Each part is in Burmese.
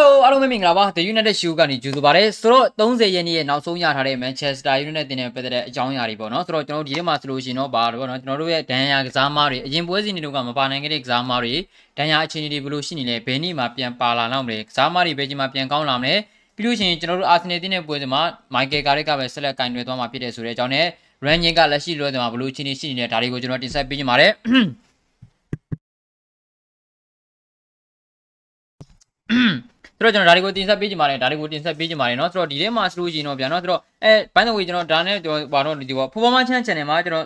Hello အားလုံးပဲမင်္ဂလာပါ The United Show ကနေကြိုဆိုပါရစေဆိုတော့30ရက်နေ့ရဲ့နောက်ဆုံးရထားတဲ့ Manchester United တင်တဲ့ပတ်သက်တဲ့အကြောင်းအရာတွေပေါ့နော်ဆိုတော့ကျွန်တော်တို့ဒီထဲမှာဆိုလို့ရှိရင်တော့ဘာလို့ပေါ့နော်ကျွန်တော်တို့ရဲ့ဒဏ်ရာကစားမားတွေအရင်ပွဲစဉ်တွေကမပါနိုင်ခဲ့တဲ့ကစားမားတွေဒဏ်ရာအခြေအနေတွေဘယ်လိုရှိနေလဲဘယ်နေ့မှပြန်ပါလာတော့မလဲကစားမားတွေဘယ်ချိန်မှပြန်ကောင်းလာမလဲပြီးလို့ရှိရင်ကျွန်တော်တို့ Arsenal တင်တဲ့ပွဲစဉ်မှာ Michael Carrick ကပဲဆက်လက်ကင်တွယ်သွားမှာဖြစ်တဲ့ဆိုတဲ့အကြောင်းနဲ့ Rangnick ကလက်ရှိလိုတဲ့မှာဘယ်လိုအခြေအနေရှိနေလဲဒါတွေကိုကျွန်တော်တင်ဆက်ပေးကြပါမယ် ဆိုတော့ကျွန်တော်ဒါတွေကိုတင်ဆက်ပေးကြပါမယ်ဒါတွေကိုတင်ဆက်ပေးကြပါမယ်เนาะဆိုတော့ဒီထဲမှာဆိုလို့ရှိရင်တော့ဗျာเนาะဆိုတော့အဲ by the way ကျွန်တော်ဒါနဲ့ကျွန်တော်ဘာတော့ဒီပေါ့ performance channel မှာကျွန်တော်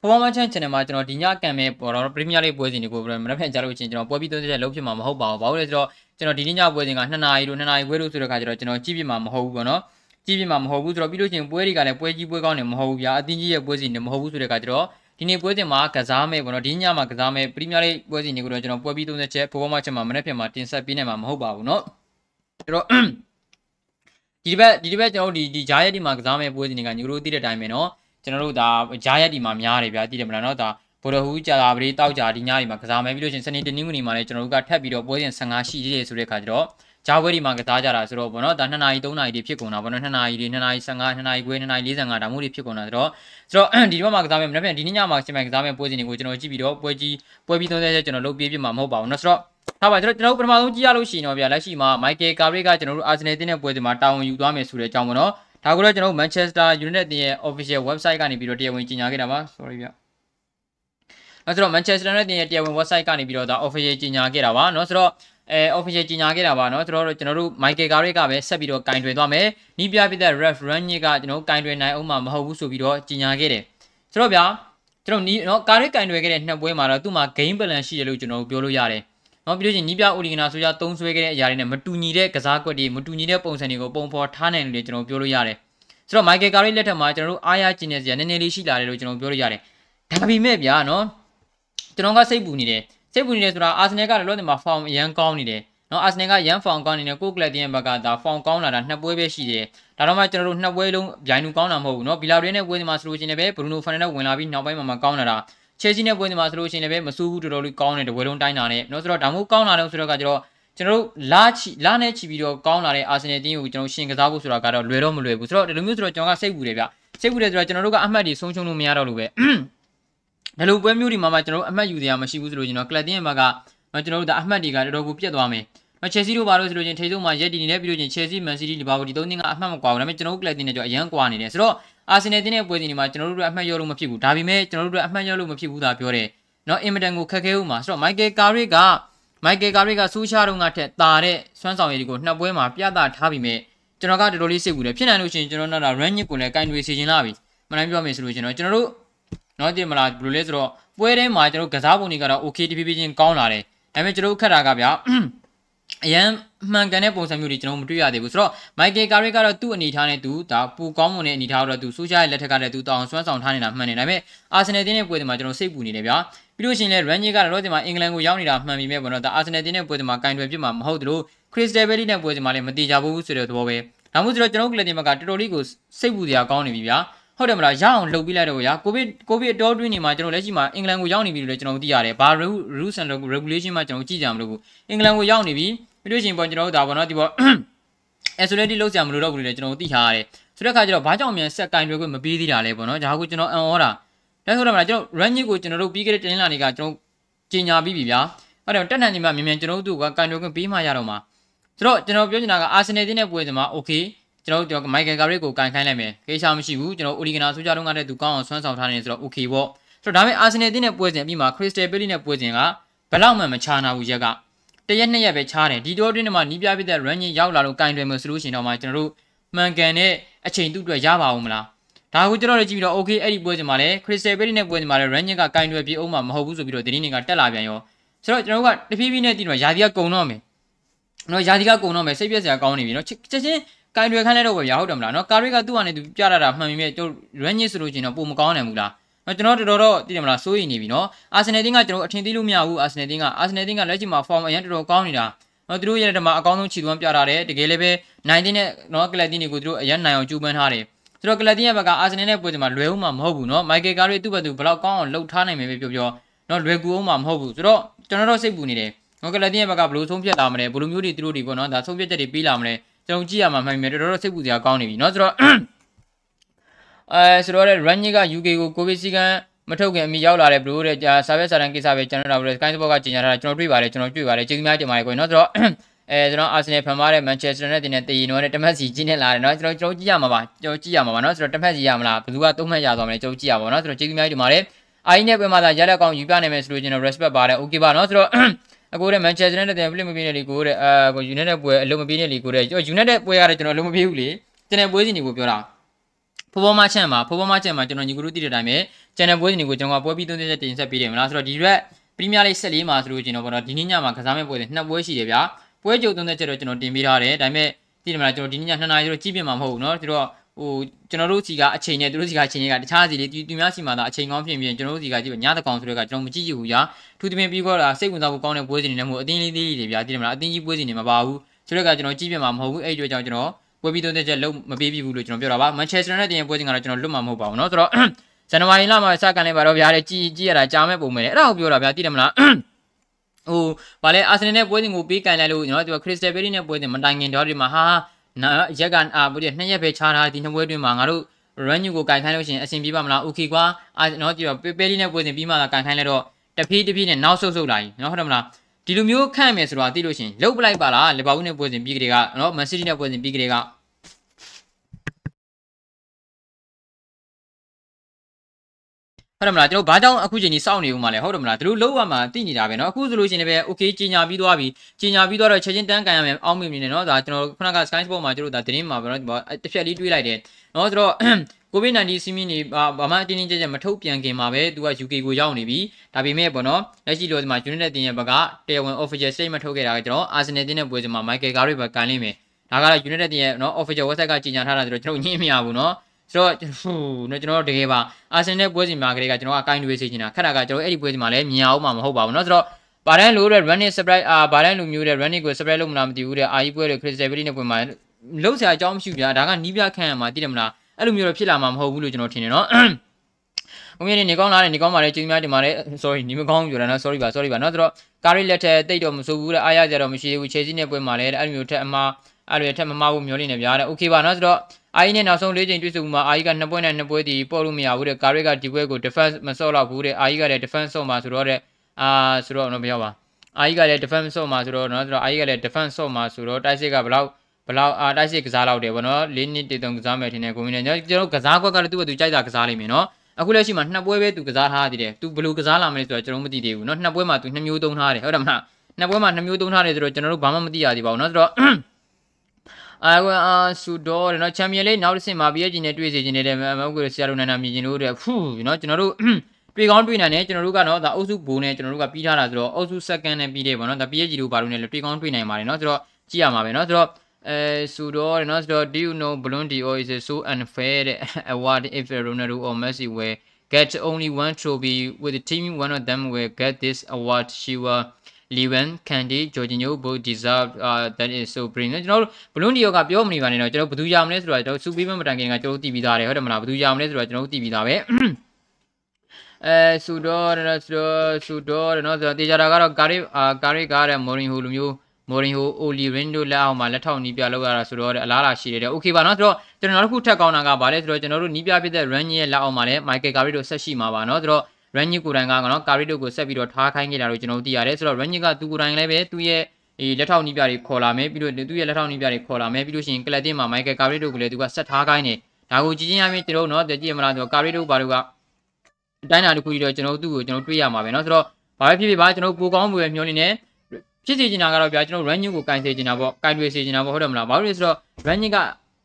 performance channel မှာကျွန်တော်ဒီညကံမဲ့ပေါ်တော့ Premier League ပွဲစဉ်တွေကိုမနေ့ဖက်ကြားလို့ချင်းကျွန်တော်ပွဲပြီးသုံးချက်လုံးဖြစ်မှာမဟုတ်ပါဘူးဘာလို့လဲဆိုတော့ကျွန်တော်ဒီနေ့ညပွဲစဉ်က2နာရီတို့2နာရီပွဲတို့ဆိုတဲ့ခါကျတော့ကျွန်တော်ကြည့်ပြမှာမဟုတ်ဘူးပေါ့နော်ကြည့်ပြမှာမဟုတ်ဘူးဆိုတော့ပြီးလို့ချင်းပွဲတွေကလည်းပွဲကြီးပွဲကောင်းနေမဟုတ်ဘူးဗျာအတင်းကြီးရဲ့ပွဲစဉ်တွေမဟုတ်ဘူးဆိုတဲ့ခါကျတော့ ဒီနေ့ပွဲစဉ်မှာကစားမယ်ပေါ့နော်ဒီညမှာကစားမယ်ပရီးမီးယားလိဂ်ပွဲစဉ်တွေကိုတော့ကျွန်တော်ပွဲပြီးသုံးချက်ပေါ်ပေါ်မှချက်မှာမနေ့ပြန်မှာတင်ဆက်ပေးနိုင်မှာမဟုတ်ပါဘူးเนาะအဲ့တော့ဒီဒီဘက်ဒီဒီဘက်ကျွန်တော်တို့ဒီဒီဂျာရက်ဒီမှာကစားမယ်ပွဲစဉ်တွေကညီတို့သိတဲ့အတိုင်းပဲเนาะကျွန်တော်တို့ဒါဂျာရက်ဒီမှာများတယ်ဗျာသိတယ်မလားเนาะဒါဘော်ဒဟူးကြာလာပရိတောက်ကြဒီညဒီမှာကစားမယ်ပြီးလို့ချင်းစနေတနင်္ဂနွေမှာလည်းကျွန်တော်တို့ကထပ်ပြီးတော့ပွဲစဉ်15ရှိသေးတယ်ဆိုတဲ့ခါကျတော့ ဂျာဝဲဒီမှာကစားကြတာဆိုတော့ဗောနော်ဒါ2နာရီ3နာရီတွေဖြစ်ကုန်တာဗောနော်2နာရီတွေ2နာရီ15 2နာရီခွဲ2နာရီ45ဒါမျိုးတွေဖြစ်ကုန်တာဆိုတော့ဆိုတော့ဒီဘက်မှာကစားမယ်မနေ့ကဒီနေ့ညမှာချိန်မှကစားမယ်ပွဲစဉ်တွေကိုကျွန်တော်ကြည့်ပြီးတော့ပွဲကြီးပွဲပြီး30ချက်ကျွန်တော်လုပ်ပြပြမှာမဟုတ်ပါဘူးเนาะဆိုတော့ထားပါကျွန်တော်ကျွန်တော်ပထမဆုံးကြည့်ရလို့ရှိရင်တော့ဗျာလက်ရှိမှာ Michael Carrick ကကျွန်တော်တို့ Arsenal တင်းတဲ့ပွဲစဉ်မှာတာဝန်ယူသွားမယ်ဆိုတဲ့အကြောင်းဗောနော်ဒါကိုတော့ကျွန်တော် Manchester United ရဲ့ official website ကနေပြီးတော့တရားဝင်ကြေညာခဲ့တာပါ sorry ဗျအဲ့ဆိုတော့ Manchester United ရဲ့တရားဝင် website ကနေပြီးတော့ဒါ official ကြေညာခဲ့တာပါเนาะဆိုတော့ အဲ official ကြီးညာခဲ့တာပါเนาะကျွန်တော်တို့ကျွန်တော်တို့ Michael Carrick ကပဲဆက်ပြီးတော့ကင်တွယ်သွားမယ်။နီးပြပြတဲ့ ref run ညကကျွန်တော်တို့ကင်တွယ်နိုင်အောင်မှာမဟုတ်ဘူးဆိုပြီးတော့ကြီးညာခဲ့တယ်။ဆိုတော့ဗျာကျွန်တော်နီးเนาะ Carrick ကင်တွယ်ခဲ့တဲ့နှစ်ပွဲမှာတော့သူ့မှာ game balance ရှိတယ်လို့ကျွန်တော်တို့ပြောလို့ရတယ်။เนาะပြီးလို့ချင်းနီးပြ Oligana ဆိုကြသုံးဆွဲခဲ့တဲ့အရာတွေနဲ့မတူညီတဲ့ကစားကွက်တွေမတူညီတဲ့ပုံစံတွေကိုပုံဖော်ထားနိုင်တယ်လို့ကျွန်တော်ပြောလို့ရတယ်။ဆိုတော့ Michael Carrick လက်ထက်မှာကျွန်တော်တို့အားရကျင်နေစရာနည်းနည်းလေးရှိလာတယ်လို့ကျွန်တော်ပြောလို့ရတယ်။ဒါပေမဲ့ဗျာเนาะကျွန်တော်ကစိတ်ပူနေတယ်။ စိတ်ပူနေတယ်ဆိုတာအာဆင်နယ်ကလည်းလောတဲ့မှာ form အရန်ကောင်းနေတယ်။နော်အာဆင်နယ်ကရန်ဖောင်ကောင်းနေတဲ့ကိုကလပ်တင်းရဲ့ဘက်ကဒါဖောင်ကောင်းလာတာနှစ်ပွဲပဲရှိတယ်။ဒါတော့မှကျွန်တော်တို့နှစ်ပွဲလုံးဗျိုင်းလူကောင်းတာမဟုတ်ဘူးနော်။ဘီလာရီနဲ့ပွဲဒီမှာဆိုလို့ရှိရင်လည်းဘရူနိုဖန်နဲ့ဝင်လာပြီးနောက်ပိုင်းမှာမှကောင်းလာတာ။ချဲစီနဲ့ပွဲဒီမှာဆိုလို့ရှိရင်လည်းမဆူးဘူးတော်တော်လေးကောင်းနေတယ်ဝယ်လုံးတိုင်းတာနဲ့နော်ဆိုတော့ဒါမျိုးကောင်းလာတယ်ဆိုတော့ကကျတော့ကျွန်တော်တို့လာချီလာနဲ့ချီပြီးတော့ကောင်းလာတဲ့အာဆင်နယ်တင်းကိုကျွန်တော်ရှင်ကစားဖို့ဆိုတာကတော့လွယ်တော့မလွယ်ဘူးဆိုတော့ဒီလိုမျိုးဆိုတော့ကျွန်တော်ကစိတ်ပူတယ်ဗျစိတ်ပူတယ်ဆိုတော့ကျွန်တော်တို့ကအမှတ်တွေဆုံးရှုံးလို့မရတော့လို့ပဲ ဒီလိုပွဲမျိုးတွေမှာမှကျွန်တော်တို့အမှတ်ယူတရားမရှိဘူးဆိုလို့ကျွန်တော်ကလပ်တင်းရဲ့ဘက်ကကျွန်တော်တို့ဒါအမှတ်တွေကတော်တော်ကိုပြတ်သွားမယ်မချယ်ဆီတို့ဘာလို့ဆိုလို့ချင်းထိဆုံးမှာရက်ဒီနေတဲ့ပြီးလို့ချင်းချယ်ဆီမန်စီးတီးလီဗာပူးဒီသုံးသင်းကအမှတ်မကွာဘူးဒါပေမဲ့ကျွန်တော်တို့ကလပ်တင်းနဲ့ကြောအရန်ကွာနေတယ်ဆိုတော့အာဆင်နယ်တင်းရဲ့ပွဲစဉ်တွေမှာကျွန်တော်တို့အမှတ်ရလို့မဖြစ်ဘူးဒါပေမဲ့ကျွန်တော်တို့အမှတ်ရလို့မဖြစ်ဘူးသာပြောတယ်နော်အင်မတန်ကိုခက်ခဲဦးမှာဆိုတော့မိုက်ကယ်ကာရစ်ကမိုက်ကယ်ကာရစ်ကဆူးရှားတုံးကထက်တာတဲ့စွမ်းဆောင်ရည်တွေကိုနှစ်ပွဲမှာပြသထားပြီးမြဲကျွန်တော်ကတော်တော်လေးစိတ်ပူတယ်ဖြစ်နိုင်လို့ရှိရင်ကျွန်တော်တို့က run ညစ်ကိုလည်းကင်တွေစီခြင်းလာပြီမနိုင်ပြောမယ်ဆိုလို့ကျွန်တော်ကျွန်တော်တို့ နော်တင်မလားဘယ်လိုလဲဆိုတော့ပွဲထဲမှာကျွန်တော်ကစားပုံတွေကတော့ okay တဖြည်းဖြည်းချင်းကောင်းလာတယ်ဒါပေမဲ့ကျွန်တော်ခက်တာကဗျာအရန်မှန်ကန်တဲ့ပုံစံမျိုးတွေကျွန်တော်မတွေ့ရသေးဘူးဆိုတော့ Michael Carrick ကတော့သူ့အနေထားနဲ့သူဒါပူကောင်းမွန်တဲ့အနေထားတော့သူဆိုရှာရဲ့လက်ထက်ကလည်းသူတောင်းဆွမ်းဆောင်ထားနေတာမှန်တယ်ဒါပေမဲ့ Arsenal တင်းရဲ့ပွဲတွေမှာကျွန်တော်စိတ်ပူနေတယ်ဗျာပြီးလို့ရှိရင်လည်း Rangnick ကတော့ဒီမှာအင်္ဂလန်ကိုရောက်နေတာမှန်ပြီမဲ့ပေါ့နော်ဒါ Arsenal တင်းရဲ့ပွဲတွေမှာကင်တွယ်ပြစ်မှာမဟုတ်သလို Crystal Palace နဲ့ပွဲတွေမှာလည်းမတိကြဘူးဆိုတဲ့သဘောပဲဒါမှမဟုတ်ကျွန်တော်ကလပ်တင်ဘက်ကတော်တော်လေးကိုစိတ်ပူစရာကောင်းနေပြီဗျာ ဟုတ်တယ်မလားရအောင်လှုပ်ပြီးလိုက်တော့ဗျာကိုဗစ်ကိုဗစ်အတော်တွင်းနေမှာကျွန်တော်လက်ရှိမှာအင်္ဂလန်ကိုရောက်နေပြီလို့လည်းကျွန်တော်သိရတယ်ဘာ rules and regulation မှာကျွန်တော်ကြည့်ကြမလို့ဘူးအင်္ဂလန်ကိုရောက်နေပြီပြီးလို့ရှိရင်ပေါ့ကျွန်တော်တို့ဒါပေါ့နော်ဒီပေါ့အဲဆိုလည်းဒီလောက်ဆရာမလို့တော့ဘူးလေကျွန်တော်သိထားရတယ်ဆိုတဲ့အခါကျတော့ဘာကြောင့်မြန်ဆက်ကင်တွေခွင့်မပေးသေးတာလဲပေါ့နော်ဒါကကျွန်တော်အန်အော်တာဒါဆိုတော့မလားကျွန်တော် range ကိုကျွန်တော်တို့ပြီးခဲ့တဲ့တင်းလာနေကကျွန်တော်ကြီးညာပြီးပြီဗျာအဲ့တော့တက်နိုင်နေမှမြန်မြန်ကျွန်တော်တို့ကကင်တွေခွင့်ပေးမှရတော့မှာဆိုတော့ကျွန်တော်ပြောချင်တာကအာဆင်နယ်တင်းနဲ့ပွဲစဉ်မှာ okay ကျွန်တော်တို့မိုက်ကယ်ကာရစ်ကိုကန်ခိုင်းလိုက်မယ်ကိစ္စမရှိဘူးကျွန်တော်အိုလီဂနာဆိုကြတော့ကတည်းကသူကောင်းအောင်ဆွမ်းဆောင်ထားနေဆိုတော့ okay ပေါ့ဆိုတော့ဒါပေမဲ့အာဆင်နယ်တင်းနဲ့ပွဲစဉ်အပြီးမှာခရစ္စတယ်ပယ်လီနဲ့ပွဲစဉ်ကဘယ်လောက်မှမချာနာဘူးရက်ကတရက်နှစ်ရက်ပဲချားတယ်ဒီတော့တွင်းမှာနီးပြပြတဲ့ run ကြီးရောက်လာလို့ကင်တွယ်မယ်ဆိုလို့ရှိရင်တော့မှကျွန်တော်တို့မှန်ကန်တဲ့အချိန်တူအတွက်ရပါအောင်မလားဒါကိုကျွန်တော်တို့ကြည့်ပြီးတော့ okay အဲ့ဒီပွဲစဉ်မှာလည်း Crystal Palace နဲ့ပွဲစဉ်မှာလည်း run ကကင်တွယ်ပြေအောင်မှာမဟုတ်ဘူးဆိုပြီးတော့တင်းနေကတက်လာပြန်ရောဆိုတော့ကျွန်တော်တို့ကတဖြည်းဖြည်းနဲ့တည်တော့ယာဒီကကုံတော့မယ်နော်ယာဒီကကုံတော့မယ်စိတ်ပြက်စရာကောင်းနေပြီနော်ချက်ချင်း ကင်တွေခိုင်းလိုက်တော့ပဲဗျာဟုတ်တယ်မလားနော်ကာရိကသူ့အနေနဲ့သူပြရတာမှန်ပြီမဲ့ကျွန်တော် run ဆိုလို့ချင်းတော့ပုံမကောင်းနိုင်ဘူးလားနော်ကျွန်တော်တော်တော်တည်တယ်မလားစိုးရိမ်နေပြီနော်အာဆင်နယ်တင်းကကျွန်တော်အထင်သေးလို့မရဘူးအာဆင်နယ်တင်းကအာဆင်နယ်တင်းကလက်ရှိမှာ form အရင်တော်တော်ကောင်းနေတာနော်သူတို့ရဲ့တမအကောင်းဆုံးခြေသွမ်းပြထားတယ်တကယ်လည်းပဲနိုင်တင်းနဲ့နော်ကလပ်တင်းတွေကိုသူတို့အရင်နိုင်အောင်ကြိုးပမ်းထားတယ်ဆိုတော့ကလပ်တင်းရဲ့ဘက်ကအာဆင်နယ်နဲ့ပွဲစဉ်မှာလွယ်ဦးမှာမဟုတ်ဘူးနော်မိုက်ကယ်ကာရီသူ့ဘက်သူဘယ်လောက်ကောင်းအောင်လှုပ်ထားနိုင်မယ်ပဲပြောပြောနော်လွယ်ကူအောင်မှာမဟုတ်ဘူးဆိုတော့ကျွန်တော်တို့စိတ်ပူနေတယ်နော်ကလတင်ရဲ့ဘက်ကဘလို့ဆုံးဖြတ်လာမလဲဘလို့မျိုးတွေသူတို့တွေပေါ့နော်ဒါဆုံးဖြတ်ချက်တွေပေးလာမလဲ ကျွန်တော်ကြည့်ရမှာမှန်မယ်တော်တော်စိတ်ပူစရာကောင်းနေပြီเนาะဆိုတော့အဲဆိုတော့ run က UK ကိုကိုဗစ်စီကန်မထုတ်ခင်အမိရောက်လာတဲ့ဘလို့တဲ့စာပဲစာတန်ကိစ္စပဲကျွန်တော်တို့ Sky Sport ကကြီးညာထားတာကျွန်တော်တွေ့ပါတယ်ကျွန်တော်တွေ့ပါတယ်ကျေးဇူးများတင်ပါတယ်ကိုเนาะဆိုတော့အဲကျွန်တော်အာဆင်နယ်ဖန်မားတဲ့ Manchester United နဲ့တည်နော်တဲ့တမက်စီကြီးနဲ့လာတယ်เนาะကျွန်တော်ကျွန်တော်ကြည့်ရမှာပါကျွန်တော်ကြည့်ရမှာပါเนาะဆိုတော့တမက်စီရမလားဘယ်သူကသုံးမှတ်ရသွားမလဲကျွန်တော်ကြည့်ရပါเนาะဆိုတော့ကျေးဇူးများတင်ပါတယ်အိုင်းနဲ့ပဲမှာသာရလက်ကောင်ယူပြနိုင်မယ်ဆိုလို့ကျွန်တော် respect ပါတယ် okay ပါเนาะဆိုတော့ အခုတဲ့ Manchester United တဲ့ play မပြေတဲ့လီကိုတဲ့အာကို United ပွဲအလုံးမပြေတဲ့လီကိုတဲ့ United ပွဲရတယ်ကျွန်တော်အလုံးမပြေဘူးလေကျွန်တော်ပွဲစဉ်တွေကိုပြောတာဖိုးပေါ်မချန်မှာဖိုးပေါ်မချန်မှာကျွန်တော်ညီကူတို့တည်တဲ့အတိုင်းပဲ channel ပွဲစဉ်တွေကိုကျွန်တော်ကပွဲပြီးသုံးသက်တင်ဆက်ပေးတယ်မလားဆိုတော့ဒီရက် Premier League 14မှာဆိုလို့ကျွန်တော်ပေါ့နော်ဒီနေ့ညမှာကစားမဲ့ပွဲစဉ်နှစ်ပွဲရှိတယ်ဗျာပွဲကြုံသုံးသက်ချက်တော့ကျွန်တော်တင်ပေးထားတယ်ဒါပေမဲ့တည်တယ်မလားကျွန်တော်ဒီနေ့ည2နာရီဆိုတော့ကြည့်ပြမှာမဟုတ်ဘူးเนาะဆိုတော့ ဟိုကျွန်တော်တို့စီကအချိန်နဲ့သူတို့စီကအချိန်တွေကတခြားစီလေးသူများစီမှာသာအချိန်ကောင်းဖြစ်ပြီးကျွန်တော်တို့စီကကြည့်ညတကောင်ဆိုတော့ကကျွန်တော်မကြည့်ရဘူးညာထူးသဖြင့်ပြီးတော့စိတ်ဝင်စားဖို့ကောင်းတဲ့ပွဲစဉ်တွေနဲ့မို့အတင်းလေးလေးတွေဗျာတည်တယ်မလားအတင်းကြီးပွဲစဉ်တွေမပါဘူးဆိုတော့ကကျွန်တော်ကြည့်ပြမှာမဟုတ်ဘူးအဲ့ဒီအတွက်ကြောင့်ကျွန်တော်ပွဲပြီးတော့တဲ့ချက်လုံးမပေးပြဘူးလို့ကျွန်တော်ပြောတာပါမန်ချက်စတာနဲ့တင်ပွဲစဉ်ကတော့ကျွန်တော်လွတ်မှာမဟုတ်ပါဘူးเนาะဆိုတော့ဇန်နဝါရီလမှာစကန်လိုက်ပါတော့ဗျာတဲ့ကြည်ကြည်ရတာကြားမဲ့ပုံမဲ့အဲ့ဒါကိုပြောတာဗျာတည်တယ်မလားဟိုဗာလဲအာဆင်နယ်နဲ့ပွဲစဉ်ကိုပေးကန်လိုက်လို့ကျွန်တော်တို့ခရစ္စတယ်ဘယ်ရီနဲ့ပွဲစဉ်မတိုင်ခင်တော့ဒီမှာဟာ နာရက်ကအာဘုရားနှစ်ရက်ပဲခြားထားဒီနှစ်ပွဲတွင်မှာငါတို့ run ညူကိုကန်ခိုင်းလို့ရှိရင်အဆင်ပြေပါမလား okay ကွာအာနော်ဒီတော့ပဲလီနဲ့ပွဲစဉ်ပြီးမှသာကန်ခိုင်းလိုက်တော့တဖြည်းတဖြည်းနဲ့နောက်ဆုတ်ဆုတ်လာပြီနော်ဟုတ်တယ်မလားဒီလိုမျိုးခန့်မယ်ဆိုတော့သိလို့ရှိရင်လုတ်ပလိုက်ပါလားလီဗာပူးနဲ့ပွဲစဉ်ပြီးကြတဲ့ကနော်မန်စီးတီးနဲ့ပွဲစဉ်ပြီးကြတဲ့က ဟုတ်တယ်မလားကျွန်တော်ဘာကြောင့်အခုချိန်ကြီးစောင့်နေဦးမှာလဲဟုတ်တယ်မလားသူတို့လောက်ရမှာသိနေတာပဲเนาะအခုဆိုလို့ရှိရင်လည်း okay ကြီးညာပြီးသွားပြီကြီးညာပြီးသွားတော့ချက်ချင်းတန်းကန်ရမယ်အောင်းမိနေတယ်เนาะဒါကျွန်တော်ခုနက Sky Sport မှာကျွန်တော်ဒါသတင်းမှာပဲเนาะတစ်ဖြက်လေးတွေးလိုက်တယ်เนาะဆိုတော့ COVID-19 စီးမင်းနေဘာမှအတင်းတင်းကြပ်ကြပ်မထုတ်ပြန်ခင်မှာပဲသူက UK ကိုရောက်နေပြီဒါပေမဲ့ပေါ့နော်လက်ရှိလို့ဒီမှာ United တင်ရဲ့ဘက်ကတရားဝင် official statement ထုတ်ခဲ့တာကကျွန်တော် Arsenal တင်တဲ့ပွဲစဉ်မှာ Michael Carrick ပဲကန်လိမ့်မယ်ဒါကတော့ United တင်ရဲ့နော် official website ကကြီးညာထားတာဆိုတော့ကျွန်တော်ညင်းမရဘူးနော် ဆိုတော့ဟိုနော်ကျွန်တော်တကယ်ပါအာဆင်နယ်ပွဲစဉ်မှာကလေးကကျွန်တော်ကကိုင်းတွေးစေချင်တာခက်တာကကျွန်တော်အဲ့ဒီပွဲစဉ်မှာလည်းမြင်အောင်မှာမဟုတ်ပါဘူးเนาะဆိုတော့ဘာတန်းလို့တဲ့ running surprise အာဘာတန်းလူမျိုးတဲ့ running ကို surprise လုပ်မလားမသိဘူးတဲ့အာကြီးပွဲတဲ့ crystal belly နဲ့ပွဲမှာလုံးစရာအကြောင်းမရှိဘူးဗျာဒါကနီးပြခန့်ရမှာသိတယ်မလားအဲ့လိုမျိုးတော့ဖြစ်လာမှာမဟုတ်ဘူးလို့ကျွန်တော်ထင်တယ်เนาะဘုံရနေနေကောင်းလာတယ်နေကောင်းပါလေကျေးဇူးများတင်ပါတယ် sorry နေမကောင်းပြောတာနော် sorry ပါ sorry ပါเนาะဆိုတော့ကာရီလက်ထက်တိတ်တော့မဆိုးဘူးတဲ့အားရကြတော့မရှိဘူး Chelsea နဲ့ပွဲမှာလည်းအဲ့လိုမျိုးထက်အမှားအဲ့လိုထက်မမှားဘူးမျိုးလေးနဲ့ဗျာတဲ့ okay ပါเนาะဆိုတော့ အာကြီးနဲ့နောက်ဆုံး၄ချိန်တွေ့ဆုံမှာအာကြီးကနှစ်ပွဲနဲ့နှစ်ပွဲတီပို့လို့မရဘူးတဲ့ကာရစ်ကဒီပွဲကို defense မဆော့တော့ဘူးတဲ့အာကြီးကလည်း defense ဆော့မှာဆိုတော့တဲ့အာဆိုတော့တော့မပြောပါအာကြီးကလည်း defense ဆော့မှာဆိုတော့เนาะဆိုတော့အာကြီးကလည်း defense ဆော့မှာဆိုတော့တိုက်စစ်ကဘလောက်ဘလောက်အာတိုက်စစ်ကစားလောက်တယ်ဗောနော်၄နှစ်တည်တုံကစားမယ်ထင်တယ်ကိုမင်းနဲ့ကျွန်တော်ကစားကွက်ကလည်းသူ့ဘသူကြိုက်တာကစားလိမ့်မယ်နော်အခုလက်ရှိမှာနှစ်ပွဲပဲသူကစားထားသေးတယ်သူဘယ်လိုကစားလာမလဲဆိုတော့ကျွန်တော်မသိသေးဘူးเนาะနှစ်ပွဲမှာသူနှစ်မျိုးသုံးထားတယ်ဟုတ်တယ်မလားနှစ်ပွဲမှာနှစ်မျိုးသုံးထားတယ်ဆိုတော့ကျွန်တော်တို့ဘာမှမသိရသေးပါဘူးเนาะဆိုတော့ အာဂွန်အာဆူဒေါ်တဲ့နော်ချန်ပီယံလိနောက်တစ်ဆင့်မှာ PSG နဲ့တွေ့စီခြင်းနဲ့မဟုတ်ဘူးဆရာတို့နာနာမြင်ခြင်းလို့တဲ့ဖူးနော်ကျွန်တော်တို့တွေ့ကောင်းတွေ့နိုင်တယ်ကျွန်တော်တို့ကတော့ဒါအုပ်စုဘိုးနဲ့ကျွန်တော်တို့ကပြီးထားတာဆိုတော့အုပ်စု second နဲ့ပြီးတယ်ပေါ့နော်ဒါ PSG တို့ဘာလို့လဲတွေ့ကောင်းတွေ့နိုင်ပါတယ်နော်ဆိုတော့ကြည့်ရမှာပဲနော်ဆိုတော့အဲဆိုတော့နော်ဆိုတော့ do you know balloon dior is so unfair တဲ့ award if ronaldo or messi were get only one trophy with the team one of them will get this award she will Lewan Kante Jorginho both deserve uh, that is so brilliant ကျွန်တော်တို့ဘလွန်ဒီယောကပြောမနေပါနဲ့တော့ကျွန်တော်ဘယ်သူရမလဲဆိုတော့ကျွန်တော်စူပီးမမတိုင်ခင်ကကျွန်တော်တို့တည်ပြီးသားတယ်ဟုတ်တယ်မလားဘယ်သူရမလဲဆိုတော့ကျွန်တော်တို့တည်ပြီးသားပဲအဲဆိုတော့ဆိုတော့ဆိုတော့နော်ဆိုတော့တေချာတာကတော့ကာရီကာရီကတဲ့မော်ရင်ဟိုလိုမျိုးမော်ရင်ဟိုအိုလီရင်တို့လက်အောက်မှာလက်ထောက်နီးပြလောက်ရတာဆိုတော့အလားလာရှိတယ်။ Okay ပါနော်။ဆိုတော့ကျွန်တော်နောက်တစ်ခုထပ်ကောင်းတာကဗာလဲဆိုတော့ကျွန်တော်တို့နီးပြဖြစ်တဲ့ run ရဲ့လက်အောက်မှာလည်း Michael Carey တို့ဆက်ရှိမှာပါနော်။ဆိုတော့ Ranji ကိုယ်တိုင်ကနော်ကာရီတို့ကိုဆက်ပြီးတော့ထားခိုင်းခဲ့တာလို့ကျွန်တော်တို့သိရတယ်ဆိုတော့ Ranji ကသူကိုယ်တိုင်လည်းပဲသူ့ရဲ့ဒီလက်ထောက်နီးပြတွေခေါ်လာမယ်ပြီးတော့သူ့ရဲ့လက်ထောက်နီးပြတွေခေါ်လာမယ်ပြီးလို့ရှိရင်ကလပ်တင်မှာ Michael Carrick တို့ကိုလည်းသူကဆက်ထားခိုင်းနေဒါကိုကြည်ချင်းရမြင်ကျွန်တော်တို့နော်ကြည့်ရမလားဆိုတော့ကာရီတို့ဘာတို့ကအတိုင်းအတာတစ်ခုကြီးတော့ကျွန်တော်တို့သူ့ကိုကျွန်တော်တွေးရမှာပဲနော်ဆိုတော့ဘာပဲဖြစ်ဖြစ်ပါကျွန်တော်ပိုကောင်းမှုပဲမျှော်နေနေဖြစ်စေချင်တာကတော့ဗျာကျွန်တော် Ranji ကိုကင်စေချင်တာပေါ့ကင်တွေစေချင်တာပေါ့ဟုတ်တယ်မလားဘာလို့လဲဆိုတော့ Ranji က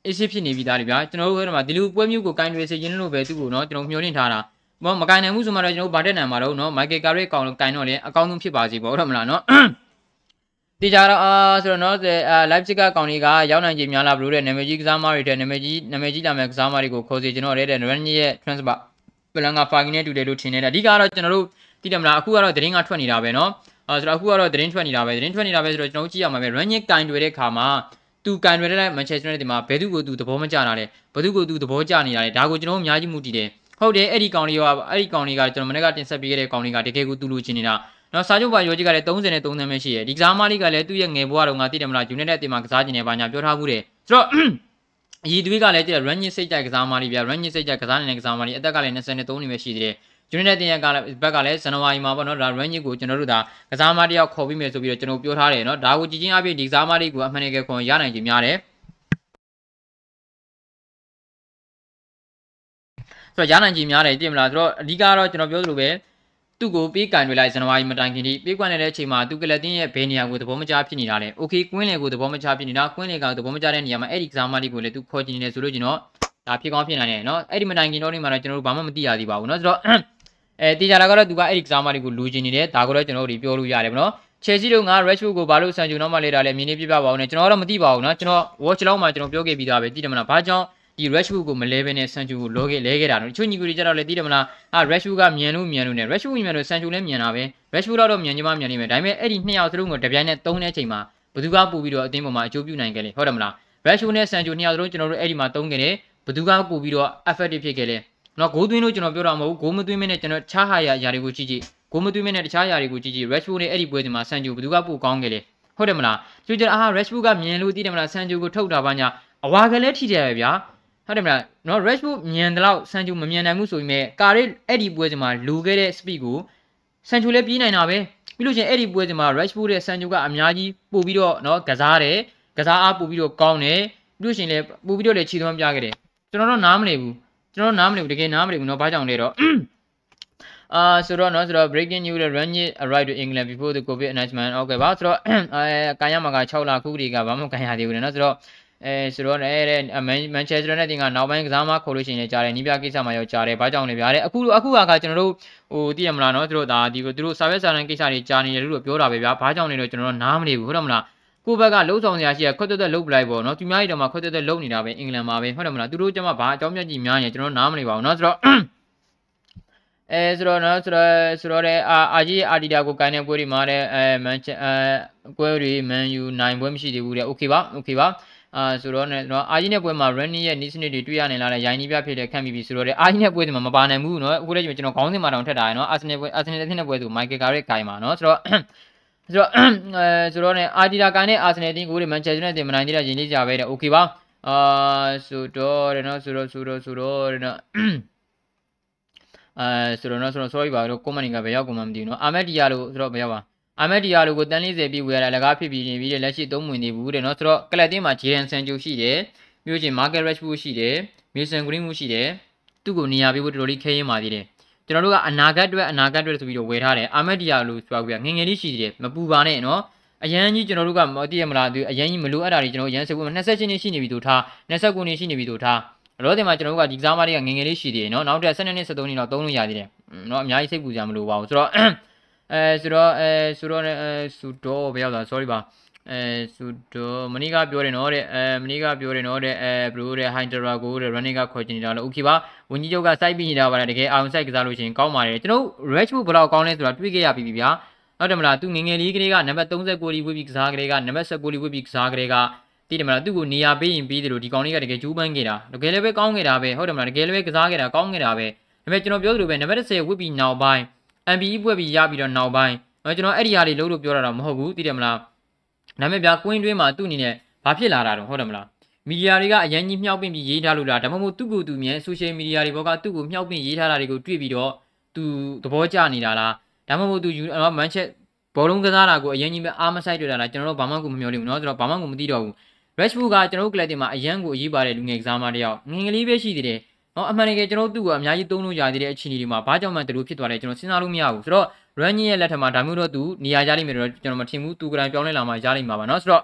issue ဖြစ်နေပြီးသားလေဗျာကျွန်တော်တို့ဟိုမှာဒီလိုပွဲမျိုးကိုကင်တွေစေချင်လို့ပဲသူ့ကိုနော်ကျွန်တော်မျှော်လင့်ထားတာ မမကင်နိုင်ဘူးဆိုမှတော့ကျွန်တော်ဗာတက်နိုင်မှာတော့နော်မိုက်ကယ်ကာရီအကောင်ကင်တော့လေအကောင်းဆုံးဖြစ်ပါစီပေါ့ဟုတ်မလားနော်တေချာတော့အာဆိုတော့နော်အာ live ကကောင်လေးကရောက်နိုင်ခြင်းများလားဘလို့တဲ့နာမည်ကြီးကစားမတွေတဲ့နာမည်ကြီးနာမည်ကြီးလာမဲ့ကစားမတွေကိုခေါ်စီကျွန်တော်တဲ့ run ရဲ့ transfer ပလန်က fagin နဲ့တူတယ်လို့ထင်နေတယ်အဓိကတော့ကျွန်တော်တို့သိတယ်မလားအခုကတော့သတင်းကထွက်နေတာပဲနော်အဲဆိုတော့အခုကတော့သတင်းထွက်နေတာပဲသတင်းထွက်နေတာပဲဆိုတော့ကျွန်တော်ကြည့်ရမှာပဲ run ရဲ့ကင်တွေတဲ့ခါမှာသူကန်တွေတဲ့ Manchester United မှာဘယ်သူကိုသူသဘောမကျတာလဲဘယ်သူကိုသူသဘောကျနေတာလဲဒါကိုကျွန်တော်အများကြီးမူတည်တယ် ဟုတ်တယ်အဲ့ဒီကောင်လေးကအဲ့ဒီကောင်လေးကကျွန်တော်မနေ့ကတင်ဆက်ပေးခဲ့တဲ့ကောင်လေးကတကယ်ကိုသူ့လိုချင်နေတာနော်စာချုပ်ပါရောကြီးကလည်း30နဲ့30ပဲရှိရယ်ဒီကစားမလေးကလည်းသူ့ရဲ့ငယ်ဘဝတော့ငါသိတယ်မလား United အတင်မှာကစားကျင်နေပါညာပြောထားဘူးတယ်ဆိုတော့အည်သွေးကလည်းကြည့် run ညစ်စိတ်ကြိုက်ကစားမလေးဗျ run ညစ်စိတ်ကြိုက်ကစားနေတဲ့ကစားမလေးအသက်ကလည်း23နှစ်ပဲရှိသေးတယ် United တင်ရကလည်းဘက်ကလည်းဇန်နဝါရီမှာပေါ့နော်ဒါ run ညစ်ကိုကျွန်တော်တို့ဒါကစားမတယောက်ခေါ်ပြီးမယ်ဆိုပြီးတော့ကျွန်တော်ပြောထားတယ်နော်ဒါကိုကြည့်ချင်းအပြည့်ဒီကစားမလေးကိုအမှန်တကယ်ခွန်ရနိုင်ခြင်းများတယ် ဆိုတော့ရနိုင်ခြင်းများတယ်ပြင်မလားဆိုတော့အဓိကတော့ကျွန်တော်ပြောသလိုပဲသူ့ကိုပေးကန်တွေလိုက်ဇန်နဝါရီမတိုင်ခင်ထိပေးကွက်နေတဲ့အချိန်မှာသူကလတင်ရဲ့ဘယ်နေရာကိုသဘောမကျဖြစ်နေတာလဲ။ Okay ကွင်းလေကိုသဘောမကျဖြစ်နေတာကွင်းလေကသဘောမကျတဲ့နေရာမှာအဲ့ဒီကစားမလေးကိုလည်းသူခေါ်ချင်နေတယ်ဆိုလို့ကျွန်တော်ဒါဖြစ်ကောင်းဖြစ်နိုင်တယ်နော်။အဲ့ဒီမတိုင်ခင်တော့ဒီမှာတော့ကျွန်တော်တို့ဘာမှမသိရသေးပါဘူးနော်။ဆိုတော့အဲတေချာတာကတော့သူကအဲ့ဒီကစားမလေးကိုလူချင်နေတယ်ဒါကိုတော့ကျွန်တော်တို့ပြောလို့ရတယ်ဗောနော်။ချယ်ဆီတို့က Rashford ကိုဘာလို့ဆန်ဂျူနောက်မှလေတာလဲမြင်နေပြပြပါဦးနဲ့ကျွန်တော်တော့မသိပါဘူးနော်။ကျွန်တော် watch လောက်မှကျွန်တော်ပြောခဲ့ပြီးသားပဲသိတယ်မလား။ဘာကြောင့် ဒီ Rashford ကိုမလဲဘဲနဲ့ဆန်ချူကိုလောခဲ့လဲခဲ့တာနော်တချို့ညီကိုတွေကြတော့လေသိတယ်မလားအာ Rashford ကမြန်လို့မြန်လို့နဲ့ Rashford မြန်လို့ဆန်ချူလည်းမြန်တာပဲ Rashford တော့မြန်ကြမှာမြန်နေမယ်ဒါပေမဲ့အဲ့ဒီနှစ်ယောက်စလုံးကိုတပြိုင်နက်သုံးတဲ့အချိန်မှာဘယ်သူကပို့ပြီးတော့အသင်းပေါ်မှာအကျိုးပြုနိုင်ခဲ့လဲဟုတ်တယ်မလား Rashford နဲ့ဆန်ချူနှစ်ယောက်စလုံးကျွန်တော်တို့အဲ့ဒီမှာသုံးခဲ့တယ်ဘယ်သူကပို့ပြီးတော့ effective ဖြစ်ခဲ့လဲနော်ဂိုးသွင်းလို့ကျွန်တော်ပြောတာမဟုတ်ဘူးဂိုးမသွင်းမနဲ့ကျွန်တော်ခြားဟာရຢာတွေကိုကြည့်ကြည့်ဂိုးမသွင်းမနဲ့တခြားຢာတွေကိုကြည့်ကြည့် Rashford နဲ့အဲ့ဒီပွဲစဉ်မှာဆန်ချူဘယ်သူကပို့ကောင်းခဲ့လဲဟုတ်တယ်မလားသူကြအာ Rashford ကမြင်လို့သိတယ်မလားဆန်ချူကိုထုတ်တာပါညာအဝါကလေးထိတယ်ပဲဗျာ ဟုတ်တယ်မလားနော် Rashford မြန်တယ်လို့ဆန်ချူမမြန်နိုင်ဘူးဆိုပေမဲ့ကာရီအဲ့ဒီပွဲစဉ်မှာလူခဲ့တဲ့ speed ကိုဆန်ချူလည်းပြေးနိုင်တာပဲပြီးလို့ချင်းအဲ့ဒီပွဲစဉ်မှာ Rashford ရဲ့ဆန်ချူကအများကြီးပို့ပြီးတော့နော်ကစားတယ်ကစားအားပို့ပြီးတော့ကောင်းတယ်ပြီးလို့ချင်းလည်းပို့ပြီးတော့လည်းခြေသွမ်းပြခဲ့တယ်ကျွန်တော်တော့နားမလည်ဘူးကျွန်တော်နားမလည်ဘူးတကယ်နားမလည်ဘူးနော်ဘာကြောင့်လဲတော့အာဆိုတော့နော်ဆိုတော့ breaking news run it arrive to England before the covid announcement okay ပါဆိုတော့အဲကန်ရမှာက6လခုတည်းကဘာမှကန်ရသေးဘူးနော်ဆိုတော့ အဲဆိုတော့လည်းတဲ့မန်ချက်စတာနဲ့တင်ကနောက်ပိုင်းကစားမခေါ်လို့ရှိရင်လည်းကြားတယ်နီးပြကိစ္စမှာရောကြားတယ်ဘာကြောင့်လဲဗျာတဲ့အခုအခုကကျွန်တော်တို့ဟိုသိရမလားနော်သူတို့ဒါဒီသူတို့ service စာရန်ကိစ္စတွေကြားနေတယ်လို့ပြောတာပဲဗျာဘာကြောင့်လဲတော့ကျွန်တော်တို့နားမနေဘူးဟုတ်တယ်မလားကိုဘက်ကလှုပ်ဆောင်စရာရှိရခွတ်တက်တက်လှုပ်ပလိုက်ပေါ့နော်သူများကြီးတော့မှခွတ်တက်တက်လှုပ်နေတာပဲအင်္ဂလန်မှာပဲဟုတ်တယ်မလားသူတို့ကျမဘာအကြောင်းပြကြီးများနေကျွန်တော်နားမနေပါဘူးနော်ဆိုတော့အဲဆိုတော့နော်ဆိုတော့ဆိုတော့တဲ့အာအာကြီးအာဒီတာကိုကိုင်းတဲ့ပွဲတွေမှာတဲ့အဲမန်ချက်အဲပွဲတွေမန်ယူနိုင်ပွဲမရှိသေးဘူးတဲ့โอเคပါโอเคပါ အာဆိုတော့ねနော်အာကြီးနဲ့ပွဲမှာ running ရဲ့ niche တွေတွေ့ရနေလားတဲ့ရိုင်းနီးပြဖြစ်တဲ့ခံပြီးပြီဆိုတော့တဲ့အာကြီးနဲ့ပွဲတွေမှာမပါနိုင်ဘူးနော်အခုလည်းကျွန်တော်ခေါင်းစဉ်မှာတောင်ထက်တာရယ်နော် Arsenal ပွဲ Arsenal တဲ့ဖြစ်တဲ့ပွဲဆို Michael Carrick ခိုင်ပါနော်ဆိုတော့ဆိုတော့အဲဆိုတော့ねအာဒီတာကန်နဲ့ Arsenal တင်းကိုတွေ Manchester United မနိုင်သေးတာရင်းလေးကြပဲတဲ့โอเคပါအာဆိုတော့တဲ့နော်ဆိုတော့ဆိုတော့ဆိုတော့တဲ့နော်အဲဆိုတော့နော်ဆိုတော့ sorry ပါတော့ comment ကဘယ်ရောက်ကုန်မှမသိဘူးနော်အာမက်ဒီယာလို့ဆိုတော့ဘယ်ရောက်ပါ အာမက်ဒီယာလိုကိုတန်40ပြီးဝယ်ရတာလကားဖြစ်ပြီးနေပြီးလက်ရှိသုံးဝင်နေဘူးတဲ့နော်ဆိုတော့ကလပ်တင်းမှာဂျေရန်ဆန်ဂျိုရှိတယ်မျိုးချင်းမာကက်ရက်ချ်ဘူးရှိတယ်မီဆန်ဂရင်းဘူးရှိတယ်သူ့ကိုနေရာပေးဖို့တော်တော်လေးခဲရင်ပါသေးတယ်ကျွန်တော်တို့ကအနာဂတ်အတွက်အနာဂတ်အတွက်ဆိုပြီးတော့ဝယ်ထားတယ်အာမက်ဒီယာလိုဆိုတော့ငငယ်လေးရှိသေးတယ်မပူပါနဲ့နော်အရန်ကြီးကျွန်တော်တို့ကမသိရမလားသူအရန်ကြီးမလိုအပ်တာတွေကျွန်တော်အရန်စိတ်ဝင်20ချင်းရှိနေပြီတို့ထား29နှစ်ရှိနေပြီတို့ထားလောတယ်မှာကျွန်တော်တို့ကဒီကစားမတွေကငငယ်လေးရှိသေးတယ်နော်နောက်ထပ်12နှစ်13နှစ်တော့သုံးလို့ရသေးတယ်နော်အများကြီးစိတ်ပူကြမလို့ပါဘူးဆိုတော့ အဲဆိုတော့အဲဆိုတော့အဲဆိုတော့ဘယ်ရောက်လာ sorry ပါအဲဆိုတော့မနီကပြောတယ်နော်တဲ့အဲမနီကပြောတယ်နော်တဲ့အဲဘရိုတဲ့ Hydra ကိုတဲ့ running ကခေါ်ချင်နေတာလို့ okay ပါဝန်ကြီးချုပ်ကစိုက်ပြီးနေတာပါလားတကယ်အောင်စိုက်ကစားလို့ရှိရင်ကောင်းပါတယ်ကျွန်တော် Redbook ဘယ်လောက်ကောင်းလဲဆိုတာတွေးခဲ့ရပြီဗျာဟုတ်တယ်မလားသူငငယ်လေးကလေးကနံပါတ်39လီဝစ်ပြီးကစားကလေးကနံပါတ်19လီဝစ်ပြီးကစားကလေးကတည်တယ်မလားသူ့ကိုနေရာပေးရင်ပြီးတယ်လို့ဒီကောင်လေးကတကယ်ကျူးပန်းခဲ့တာတကယ်လည်းပဲကောင်းခဲ့တာပဲဟုတ်တယ်မလားတကယ်လည်းပဲကစားခဲ့တာကောင်းခဲ့တာပဲဒါပေမဲ့ကျွန်တော်ပြောသလိုပဲနံပါတ်10ဝစ်ပြီးနောက်ပိုင်း MBE ပွဲပြီးရပြီးတော့နောက်ပိုင်းကျွန်တော်အဲ့ဒီဟာတွေလုံးလို့ပြောတာတော့မဟုတ်ဘူးသိတယ်မလားဒါပေမဲ့ဗျာကွင်းတွင်းမှာသူ့အနေနဲ့ဘာဖြစ်လာတာတော့ဟုတ်တယ်မလားမီဒီယာတွေကအရင်ကြီးမြှောက်ပင့်ပြီးရေးထားလို့လားဒါမှမဟုတ်သူ့ကိုယ်သူမြင်ဆိုရှယ်မီဒီယာတွေဘောကသူ့ကိုမြှောက်ပင့်ရေးထားတာတွေကိုတွေ့ပြီးတော့သူသဘောကျနေတာလားဒါမှမဟုတ်သူမန်ချက်ဘောလုံးကစားတာကိုအရင်ကြီးပဲအားမဆိုင်တွေ့တာလားကျွန်တော်တို့ဘာမှကိုမမျှော်လင့်ဘူးเนาะဆိုတော့ဘာမှကိုမသိတော့ဘူး Rashford ကကျွန်တော်တို့ကလပ်တင်မှာအရန်ကိုအရေးပါတဲ့လူငယ်ကစားမတယောက်ငငယ်လေးပဲရှိသေးတယ် နော်အမှန်တကယ်ကျွန်တော်တို့သူ့ကိုအများကြီးသုံးလို့ရသေးတဲ့အခြေအနေတွေမှာဘာကြောင့်မှတူဖြစ်သွားလဲကျွန်တော်စဉ်းစားလို့မရဘူးဆိုတော့ run ရဲ့လက်ထက်မှာဒါမျိုးတော့သူနေရာရလိမ့်မယ်တော့ကျွန်တော်မထင်ဘူးသူကတိုင်ပြောင်းလဲလာမှရလိမ့်မှာပါနော်ဆိုတော့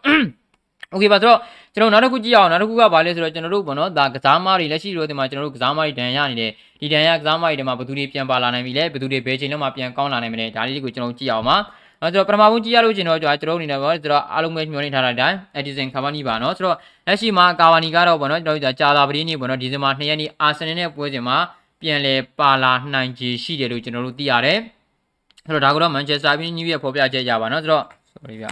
Okay ပါဆိုတော့ကျွန်တော်နောက်တစ်ခုကြည့်အောင်နောက်တစ်ခုကဘာလဲဆိုတော့ကျွန်တော်တို့ဘောနော်ဒါကစားမားတွေလက်ရှိတော့ဒီမှာကျွန်တော်တို့ကစားမားတွေဒဏ်ရနေတယ်ဒီဒဏ်ရကစားမားတွေထဲမှာဘယ်သူတွေပြန်ပါလာနိုင်ပြီလဲဘယ်သူတွေဘယ်ချိန်လောက်မှပြန်ကောင်းလာနိုင်မလဲဒါလေးကိုကျွန်တော်ကြည့်အောင်ပါ နော်ဆိုတော့ပထမဆုံးကြည့်ရလို့ကျွန်တော်ကျွန်တော်အနေနဲ့ပေါ့ဆိုတော့အားလုံးပဲညွှန်နေထားတဲ့အတိုင်း Edison Cavani ပါနော်ဆိုတော့လက်ရှိမှာ Cavani ကတော့ပေါ့နော်ကျွန်တော်တို့ကြာသာပတိနေ့ပေါ့နော်ဒီဇင်ဘာ2ရက်နေ့ Arsenal နဲ့ပွဲစဉ်မှာပြန်လဲပါလာနိုင်ခြေရှိတယ်လို့ကျွန်တော်တို့သိရတယ်ဆိုတော့ဒါကတော့ Manchester United ညရဲ့ဖော်ပြချက်ရပါနော်ဆိုတော့ sorry ဗျ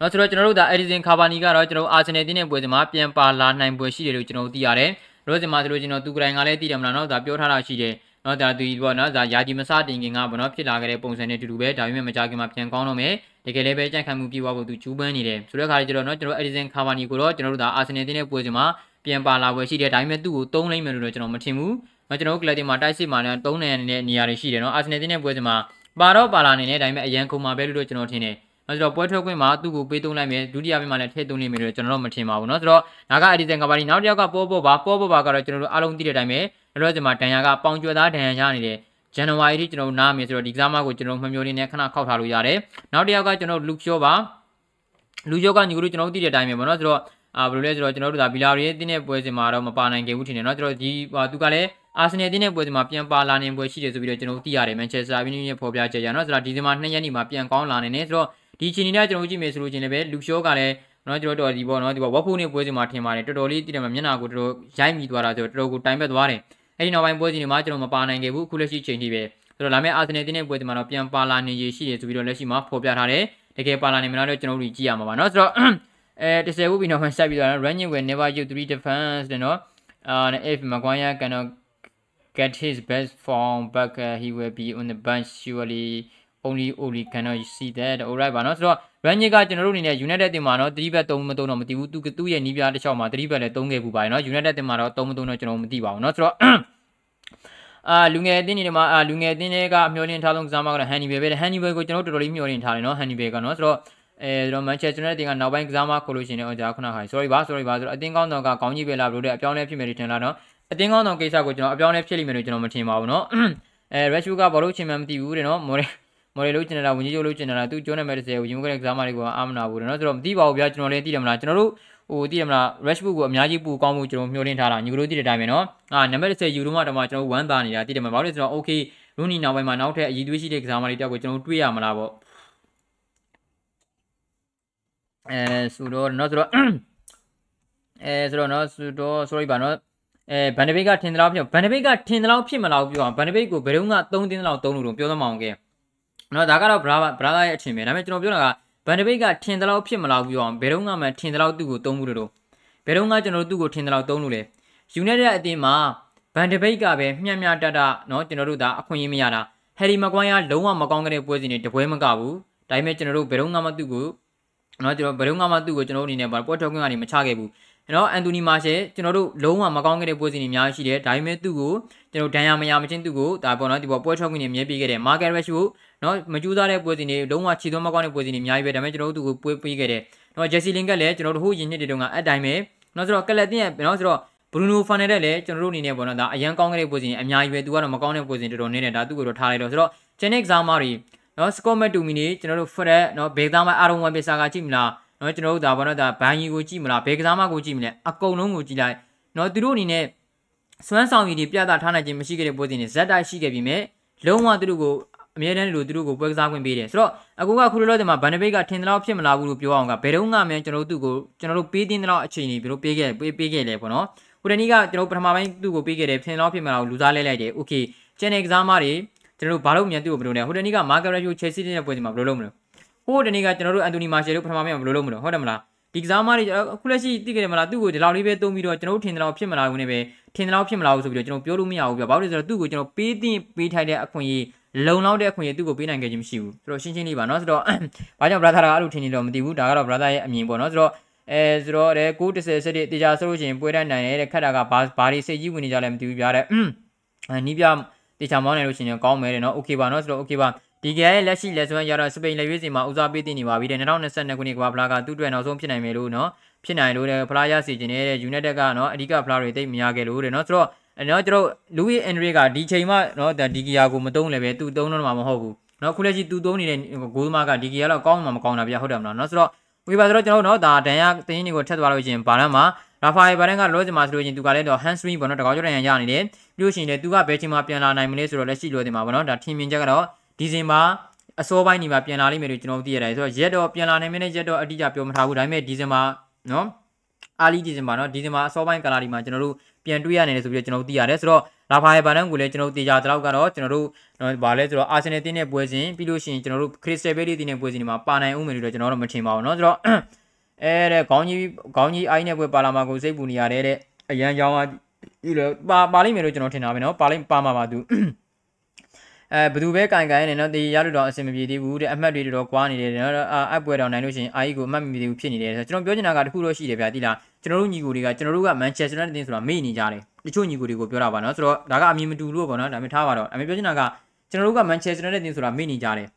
နော်ဆိုတော့ကျွန်တော်တို့ဒါ Edison Cavani ကတော့ကျွန်တော် Arsenal တင်းတဲ့ပွဲစဉ်မှာပြန်ပါလာနိုင်ပွဲရှိတယ်လို့ကျွန်တော်တို့သိရတယ် လို့ဒီမှာဆိုလို့ချင်းတော့သူကတိုင်ကလည်းတည်တယ်မလားနော်ဒါပြောထားတာရှိတယ်နော်ဒါဒီပေါ့နော်ဒါယာကြီးမစတင်ခင်ကပေါ့နော်ဖြစ်လာခဲ့တဲ့ပုံစံနဲ့တူတူပဲဒါပေမဲ့မကြခင်မှာပြန်ကောင်းတော့မယ်တကယ်လည်းပဲကြိုက်ခံမှုပြေသွားဖို့သူကျူးပန်းနေတယ်ဆိုတဲ့အခါကျတော့နော်ကျွန်တော် Edison Cavani ကိုတော့ကျွန်တော်တို့ဒါအာဆင်နယ်တင်းနဲ့ပွဲစဉ်မှာပြန်ပါလာပွဲရှိတယ်ဒါပေမဲ့သူ့ကိုသုံးလိုက်မယ်လို့တော့ကျွန်တော်မထင်ဘူးနော်ကျွန်တော်တို့ကလပ်တင်မှာတိုက်စစ်မှာလည်းသုံးနေတဲ့နေရာတွေရှိတယ်နော်အာဆင်နယ်တင်းနဲ့ပွဲစဉ်မှာပါတော့ပါလာနေတယ်ဒါပေမဲ့အရန်ခုံမှာပဲလို့တော့ကျွန်တော်ထင်တယ် အဲ့တော့ပွဲထွက်ခွင့်မှာသူ့ကိုပေးသုံးလိုက်မယ်ဒုတိယပိုင်းမှာလည်းထည့်သုံးနေမယ်လို့ကျွန်တော်တို့မထင်ပါဘူးเนาะဆိုတော့ဒါက Edison Cavani နောက်တစ်ယောက်ကပေါ်ပေါ်ပါပေါ်ပေါ်ပါကတော့ကျွန်တော်တို့အားလုံးသိတဲ့အတိုင်းပဲလောလောဆယ်မှာဒဏ်ရာကပေါင်ကျွဲသားဒဏ်ရာရနေတယ်ဇန်နဝါရီထိကျွန်တော်နားမယ်ဆိုတော့ဒီကစားမကိုကျွန်တော်မှမျိုးလေးနဲ့ခဏခောက်ထားလို့ရတယ်နောက်တစ်ယောက်ကကျွန်တော်လူကျော်ပါလူကျော်ကညီကတို့ကျွန်တော်သိတဲ့အတိုင်းပဲပေါ့နော်ဆိုတော့အာဘယ်လိုလဲဆိုတော့ကျွန်တော်တို့ဒါဗီလာရီရဲ့တင်းတဲ့ပွဲစဉ်မှာတော့မပါနိုင်ခဲ့ဘူးထင်တယ်နော်ကျွန်တော်ဒီသူကလည်းအာဆင်နယ်တင်းတဲ့ပွဲစဉ်မှာပြန်ပါလာနိုင်ပွဲရှိတယ်ဆိုပြီးတော့ကျွန်တော်သိရတယ်မန်ချက်စတာဗီနီရဲ့ဖော်ပြချက်ရနော်ဆိုတော့ဒီဇင်ဘာ2ရက်နေ့မှာပြန်ကောင်းလာနေတယ်ဆိုတော့ ဒီချိန်နဲ့ကျွန်တော်ကြည့်မယ်ဆိုလို့ချင်းလည်းပဲလူရှောကလည်းနော်ကျွန်တော်တို့ဒီပေါ့နော်ဒီပေါ့ဝက်ဖိုးနေပွဲစဉ်မှာထင်ပါတယ်တော်တော်လေးတည်တယ်မှာမျက်နှာကိုတော်တော်ရိုက်မိသွားတာဆိုတော့တော်တော်ကိုတိုင်ပက်သွားတယ်အဲ့ဒီနောက်ပိုင်းပွဲစဉ်တွေမှာကျွန်တော်မပါနိုင်ခဲ့ဘူးအခုလက်ရှိချိန်ထိပဲဆိုတော့လာမယ့်အာဆင်နယ်တင်းတဲ့ပွဲစဉ်မှာတော့ပြန်ပါလာနေရရှိရဆိုပြီးတော့လက်ရှိမှာဖော်ပြထားတယ်တကယ်ပါလာနေမလားတော့ကျွန်တော်တို့ကြည့်ရမှာပါနော်ဆိုတော့အဲ10ခုပြီးတော့ဆက်ပြီးတော့ running with never you 3 defense တဲ့နော်အာ if Maguire cannot get his best form back uh, he will be on the bench surely only only cannot see that alright ပါနော်ဆိုတော့ Rangnick ကကျွန်တော်တို့အနေနဲ့ United တင်မှာနော်3ဘက်3မ3တော့မသိဘူးသူသူ့ရဲ့နီးပြတစ်ချောင်းမှာ3ဘက်လည်း3ခဲ့ပူပါတယ်နော် United တင်မှာတော့3မ3တော့ကျွန်တော်မသိပါဘူးနော်ဆိုတော့အာလူငယ်အသင်းတွေမှာအာလူငယ်အသင်းတွေကအမျှော်လင့်ထားဆုံးကစားမကတော့ Hannibal ပဲ Hannibal ကိုကျွန်တော်တို့တော်တော်လေးမျှော်လင့်ထားတယ်နော် Hannibal ကနော်ဆိုတော့အဲတော့ Manchester United ကနောက်ပိုင်းကစားမခေါ်လို့ရှိရင်တော့ကြာခုနက sorry ပါ sorry ပါဆိုတော့အသင်းကောင်းတော့ကကောင်းကြီးပဲလားဘလို့တဲ့အပြောင်းလဲဖြစ်မယ်ထင်လားနော်အသင်းကောင်းတော့ကိစ္စကိုကျွန်တော်အပြောင်းလဲဖြစ်လိမ့်မယ်လို့ကျွန်တော်မထင်ပါဘူးနော်အဲ Rashford ကဘာလို့ချင်မှမသိဘူးတဲ့နော်မော်ရီ မော်ရီလို့ကျင်တာဝင်ကြီးချုပ်လို့ကျင်တာသူကျိုးနေမဲ့တဲ့ကိုယူကတဲ့ကစားမတွေကအာမနာဘူးတဲ့နော်ဆိုတော့မသိပါဘူးဗျာကျွန်တော်လည်းသိတယ်မလားကျွန်တော်တို့ဟိုသိတယ်မလား Rashford ကိုအများကြီးပူကောင်းမှုကျွန်တော်မျှော်လင့်ထားတာညီကတို့သိတဲ့အတိုင်းပဲနော်အာနံပါတ်10ယူရိုမှတော့မှကျွန်တော်ဝမ်းသာနေတာသိတယ်မလားဘာလို့လဲဆိုတော့ okay ရူနီနောက်ပိုင်းမှာနောက်ထပ်အည်သွေးရှိတဲ့ကစားမတွေတောက်ကိုကျွန်တော်တွေ့ရမလားပေါ့အဲဆိုတော့နော်ဆိုတော့အဲဆိုတော့နော်ဆိုတော့ sorry ပါနော်အဲဘန်ဒဘိတ်ကထင်တယ်လို့ဖြစ်ဘန်ဒဘိတ်ကထင်တယ်လို့ဖြစ်မလားပြောအောင်ဘန်ဒဘိတ်ကိုဘယ်တော့မှ3တင်းလောက်3လို့တော့ပြောသမောင်းခဲ့ နော်ဒါကတော့ brother brother ရဲ့အထင်ပဲဒါပေမဲ့ကျွန်တော်ပြောတာကဘန်ဒဘိတ်ကထင်တယ်လို့ဖြစ်မလားပြောအောင်ဘယ်တော့မှထင်တယ်လို့သူ့ကို3မှုလို့ဘယ်တော့မှကျွန်တော်တို့သူ့ကိုထင်တယ်လို့3လို့လေ United အတင်းမှာဘန်ဒဘိတ်ကပဲမျှမျှတတနော်ကျွန်တော်တို့ဒါအခွင့်အရေးမရတာဟယ်ရီမကွိုင်းကလုံးဝမကောင်းတဲ့ပွဲစဉ်တွေတပွဲမကဘူးဒါပေမဲ့ကျွန်တော်တို့ဘယ်တော့မှသူ့ကိုနော်ကျွန်တော်ဘယ်တော့မှသူ့ကိုကျွန်တော်တို့အနေနဲ့ပွဲထုတ်ခွင့်ကနေမချခဲ့ဘူး နော်အန်တိုနီမာရှယ်ကျွန်တော်တို့လုံးဝမကောင်းခဲ့တဲ့ပွဲစဉ်တွေအများကြီးရှိတယ်ဒါပေမဲ့သူ့ကိုကျွန်တော်ဒဏ်ရာမရမချင်းသူ့ကိုဒါပေါ့နော်ဒီပေါ်ပွဲထုတ်ခွင့်တွေမြဲပေးခဲ့တယ်မာကယ်ရက်ရှ်ကိုနော်မကြိုးစားတဲ့ပွဲစဉ်တွေလုံးဝခြေသွမ်းမကောင်းတဲ့ပွဲစဉ်တွေအများကြီးပဲဒါပေမဲ့ကျွန်တော်တို့သူ့ကိုပွဲပေးခဲ့တယ်နော်ဂျက်စီလင်ကလည်းကျွန်တော်တို့ဟိုရင်နှစ်တွေတုန်းကအတိုင်းပဲနော်ဆိုတော့ကလပ်တင်ရဲ့နော်ဆိုတော့ဘရူနိုဖန်နယ်တဲ့လည်းကျွန်တော်တို့အနေနဲ့ပေါ့နော်ဒါအရန်ကောင်းခဲ့တဲ့ပွဲစဉ်အများကြီးပဲသူကတော့မကောင်းတဲ့ပွဲစဉ်တော်တော်နေတယ်ဒါသူ့ကိုတော့ထားလိုက်တော့ဆိုတော့ဂျန်နစ်ကစားမတွေနော်စကော့မက်တူမီနီကျွန်တော်တို့ဖရက်နော်ဘေသားမအာရုံဝမ်ပီဆာကကြည့်မလား နော်ကျွန်တော်တို့ဒါပေါ့နော်ဒါဘန်ကြီးကိုကြည့်မလားဘေကစားမကိုကြည့်မလဲအကုန်လုံးကိုကြည့်လိုက်နော်သူတို့အနေနဲ့စွမ်းဆောင်ရည်တွေပြသထားနိုင်ခြင်းမရှိခဲ့တဲ့ပွဲစဉ်တွေဇက်တိုက်ရှိခဲ့ပြီးမြဲလုံးဝသူတို့ကိုအမြဲတမ်းလို့သူတို့ကိုပွဲကစားခွင့်ပေးတယ်ဆိုတော့အခုကခုလောလောဆယ်မှာဘန်နဘိတ်ကထင်တယ်လို့ဖြစ်မလာဘူးလို့ပြောအောင်ကဘယ်တော့မှမြန်ကျွန်တော်တို့သူ့ကိုကျွန်တော်တို့ပေးတင်းတယ်လို့အချိန်ကြီးဘယ်လိုပေးခဲ့ပေးပေးခဲ့လဲပေါ့နော်ဟိုတနေ့ကကျွန်တော်ပထမပိုင်းသူ့ကိုပေးခဲ့တယ်ထင်တယ်လို့ဖြစ်မလာဘူးလူစားလဲလိုက်တယ်โอเคကျန်တဲ့ကစားမတွေကျွန်တော်တို့ဘာလို့မြန်သူ့ကိုဘယ်လိုလဲဟိုတနေ့ကမာကာရက်ယိုချယ်ဆီတဲ့ပွဲစဉ်မှာဘယ်လိုလုပ်မလဲ ဟိုတနေ့ကကျွန်တော်တို့အန်တိုနီမာရှယ်တို့ပထမပိုင်းမှာဘယ်လိုလုပ်မလဲဟုတ်တယ်မလားဒီကစားမတွေအခုလက်ရှိသိကြတယ်မလားသူ့ကိုဒီလောက်လေးပဲသုံးပြီးတော့ကျွန်တော်တို့ထင်တယ်လို့ဖြစ်မလာဘူးနဲ့ပဲထင်တယ်လို့ဖြစ်မလာဘူးဆိုပြီးတော့ကျွန်တော်ပြောလို့မရဘူးပြဘာလို့လဲဆိုတော့သူ့ကိုကျွန်တော်ပေးတင်ပေးထိုက်တဲ့အခွင့်အရေးလုံလောက်တဲ့အခွင့်အရေးသူ့ကိုပေးနိုင်ခဲ့ခြင်းမရှိဘူးဆိုတော့ရှင်းရှင်းလေးပါเนาะဆိုတော့ဘာကြောင့် brother ကအဲ့လိုထင်နေလို့မသိဘူးဒါကတော့ brother ရဲ့အမြင်ပေါ့เนาะဆိုတော့အဲဆိုတော့တဲ့930စက်တေချာဆိုလို့ရှိရင်ပွဲတိုင်းနိုင်တဲ့ခက်တာကဘာဘာတွေစိတ်ကြီးဝင်နေကြလဲမသိဘူးပြတဲ့နီးပြတေချာမောင်းနေလို့ရှိရင်ကောင်းမယ်တဲ့เนาะโอเคပါเนาะဆိုတော့โอเคပါ ဒီကရဲ့လက်ရှိလက်စွမ်းရတော့စပိန်လက်ရွေးစီမှာဦးစားပေးတင်နေပါပြီတဲ့2022ခုနှစ်ကဘာဖလားကသူ့အတွက်နောက်ဆုံးဖြစ်နိုင်မယ်လို့နော်ဖြစ်နိုင်လို့တဲ့ဖလားရစီခြင်းနဲ့ယူနိုက်တက်ကနော်အဓိကဖလားတွေတိတ်မရခဲ့လို့တဲ့နော်ဆိုတော့နော်ကျွန်တော်လူဝီအန်ဒရီကဒီချိန်မှနော်ဒီဂီယာကိုမတုံးလည်းပဲသူ့တုံးတော့မှာမဟုတ်ဘူးနော်ခုလက်ရှိသူ့တုံးနေတဲ့ဂိုးသမားကဒီဂီယာလောက်ကောင်းမှမကောင်းတာဗျဟုတ်တယ်မလားနော်ဆိုတော့ဝီပါဆိုတော့ကျွန်တော်နော်ဒါဒန်ယာတင်းင်းတွေကိုထက်သွားလို့ရှင်ဘာလန်မှာရာဖာရီဘာလန်ကလော့ဂျင်မှာဆိုလို့ရှင်သူကလည်းတော့ hand swing ဘောနော်တကောက်ကျော်ရန်ရနေတယ်ပြီးလို့ရှင်လည်းသူကဘယ်ချိန်မှပြန်လာနိုင်မလဲဆိုတော့လက်ရှိလိုတင်မှာဘောနော်ဒါထင်မြင်ချက်ကတော့ ဒီဇင်ဘာအစောပိုင်းနေမှာပြန်လာလိမ့်မယ်လို့ကျွန်တော်သိရတယ်ဆိုတော့ရက်တော့ပြန်လာနိုင်မင်းနဲ့ရက်တော့အတိအကျပြောမထားဘူးဒါပေမဲ့ဒီဇင်ဘာနော်အာလီဒီဇင်ဘာနော်ဒီဇင်ဘာအစောပိုင်းကာလာဒီမှာကျွန်တော်တို့ပြန်တွေ့ရနေတယ်ဆိုပြီးတော့ကျွန်တော်သိရတယ်ဆိုတော့လာဖာရဲ့ဘာနန်ကိုလည်းကျွန်တော်တို့တေချာတလောက်ကတော့ကျွန်တော်တို့ဗာလဲဆိုတော့အာဆင်နယ်တင်းတဲ့ပွဲစဉ်ပြီးလို့ရှိရင်ကျွန်တော်တို့ခရစ်စတယ်ဘဲလီတင်းတဲ့ပွဲစဉ်ဒီမှာပါနိုင်ဦးမယ်လို့ကျွန်တော်တို့မထင်ပါဘူးเนาะဆိုတော့အဲတဲ့ခေါင်းကြီးခေါင်းကြီးအိုင်းတဲ့ပွဲပါလာမှာကိုစိတ်ပူနေရတဲ့တဲ့အရန်ကြောင်းက ဒီလိုပါပါလိမ့်မယ်လို့ကျွန်တော်ထင်တာပဲเนาะပါလိမ့်ပါမှာပါသူ အဲဘယ်သူပဲကင်ကင်နေနော်တေရလို့တော့အဆင်မပြေသေးဘူးတဲ့အမှတ်တွေတော့ကွာနေတယ်နော်အပ်ပွဲတော်နိုင်လို့ရှိရင်အာကြီးကိုအမှတ်မပြေသေးဘူးဖြစ်နေတယ်ဆိုတော့ကျွန်တော်ပြောချင်တာကတခုတော့ရှိတယ်ဗျာတိလားကျွန်တော်တို့ညီကိုတွေကကျွန်တော်တို့ကမန်ချက်စတာတင်းဆိုတာမေ့နေကြတယ်တချို့ညီကိုတွေကိုပြောတာပါနော်ဆိုတော့ဒါကအမြင်မတူလို့ပေါ့နော်ဒါပေမဲ့ထားပါတော့အမေပြောချင်တာကကျွန်တော်တို့ကမန်ချက်စတာတင်းဆိုတာမေ့နေကြတယ်